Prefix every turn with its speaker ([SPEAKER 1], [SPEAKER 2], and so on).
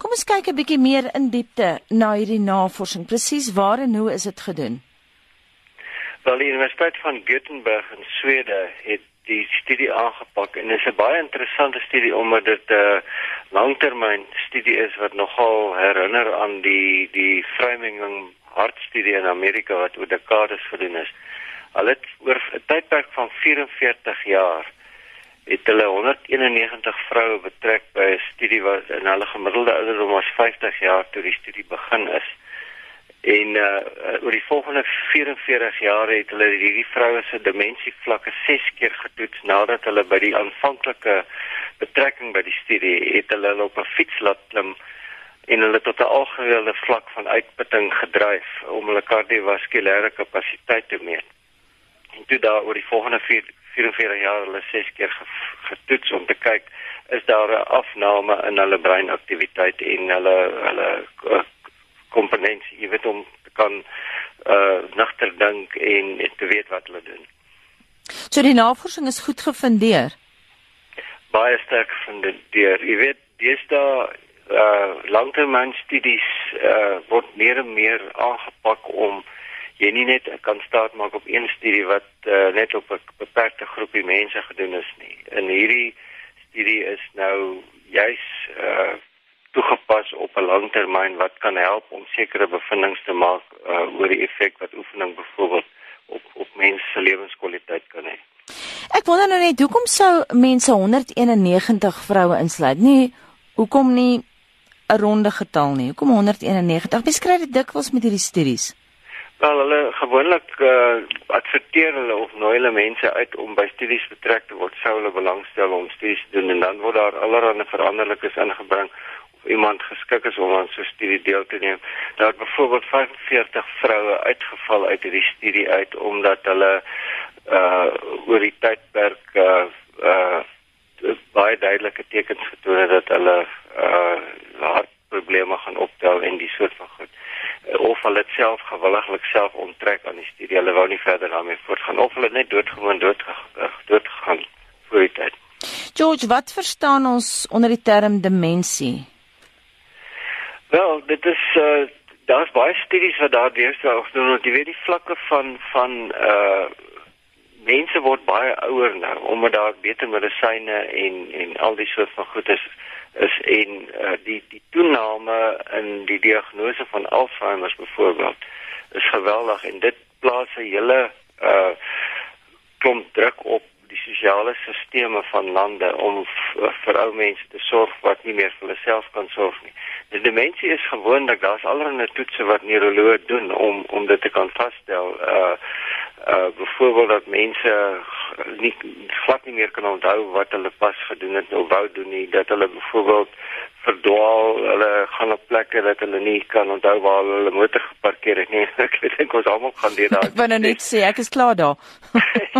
[SPEAKER 1] Kom ons kyk 'n bietjie meer in diepte na hierdie navorsing. Presies waar en hoe is dit gedoen?
[SPEAKER 2] Wel, die Universiteit van Gothenburg in Swede het die studie aangepak en dit is 'n baie interessante studie omdat dit 'n uh, langtermyn studie is wat nogal herinner aan die die Framingham hartstudie in Amerika wat oor dekades gedoen is. Al het oor 'n tydperk van 44 jaar het hulle 191 vroue betrek by 'n studie wat in hulle gemiddelde ouderdom was 50 jaar toe die studie begin is. En uh oor die volgende 44 jaar het hulle hierdie vroue se demensievlakke 6 keer getoets nadat hulle by die aanvanklike betrekking by die studie het hulle op 'n fiets laat klim en hulle tot 'n algehele vlak van uitputting gedryf om hulle kardiovaskulêre kapasiteit te meet. En toe daar oor die volgende 44 jaar hulle 6 keer getoets om te kyk is daar 'n afname in hulle breinaktiwiteit en hulle hulle uh, komponente, jy weet om te kan uh nagter dink en, en te weet wat hulle doen.
[SPEAKER 1] So die navorsing is goed gefundeer.
[SPEAKER 2] Baie sterk gefundeer. Jy weet, daar uh langtermynstudies uh word meer en meer aangepak om jy nie net kan staat maak op een studie wat uh, net op 'n beperkte groepie mense gedoen is nie. In hierdie studie is nou juis uh toegepas op 'n langtermyn wat kan help om sekere bevindinge te maak uh, oor die effek wat oefening byvoorbeeld op op mense se lewenskwaliteit kan hê.
[SPEAKER 1] Ek wonder nou net hoekom sou mense 191 vroue insluit? Nie hoekom nie 'n ronde getal nie. Hoekom 191? Beskryf dit dikwels met hierdie studies.
[SPEAKER 2] Wel, hulle gewoonlik uh, adverteer hulle of nooi hulle mense uit om by studies betrek te word, sou hulle belangstel om studies te doen en dan word daar allerlei veranderlikes ingebring of iemand geskik is om aan so 'n studie deel te neem. Daar het byvoorbeeld 45 vroue uitgeval uit hierdie studie uit omdat hulle uh oor die tydperk uh uh baie duidelike tekens getoon het dat hulle uh hartprobleme gaan optel en die soort van goed uh, of hulle dit self gewilliglik self onttrek aan die studie. Hulle wou nie verder daarmee voortgaan. Of hulle net doodgewoon dood dood gegaan voor die tyd.
[SPEAKER 1] George wat verstaan ons onder die term demensie?
[SPEAKER 2] Wel dit is uh, daar's baie studies wat daar gedoen word jy weet die vlakke van van uh mense word baie ouer nou omdat daar beter medisyne en en al die soort van goed is is en uh, die die toename in die diagnose van Alzheimer byvoorbeeld is geweldig en dit plaas 'n hele uh klomp druk op die sosiale sisteme van lande om vir ou mense te sorg wat nie meer vir hulle self kan sorg nie. Die demensie is gewoonlik daar's allerlei toetse wat neuroloë doen om om dit te kan vasstel. Uh uh byvoorbeeld dat mense nie glad nie meer kan onthou wat hulle pas gedoen het of wou doen nie. Dat hulle byvoorbeeld verdwaal hulle gaan op plekke dat hulle nie kan onthou waar hulle motor geparkeer het nie. Ek dink ons almal gaan deur daai
[SPEAKER 1] ek wou nou net sê ek is klaar daar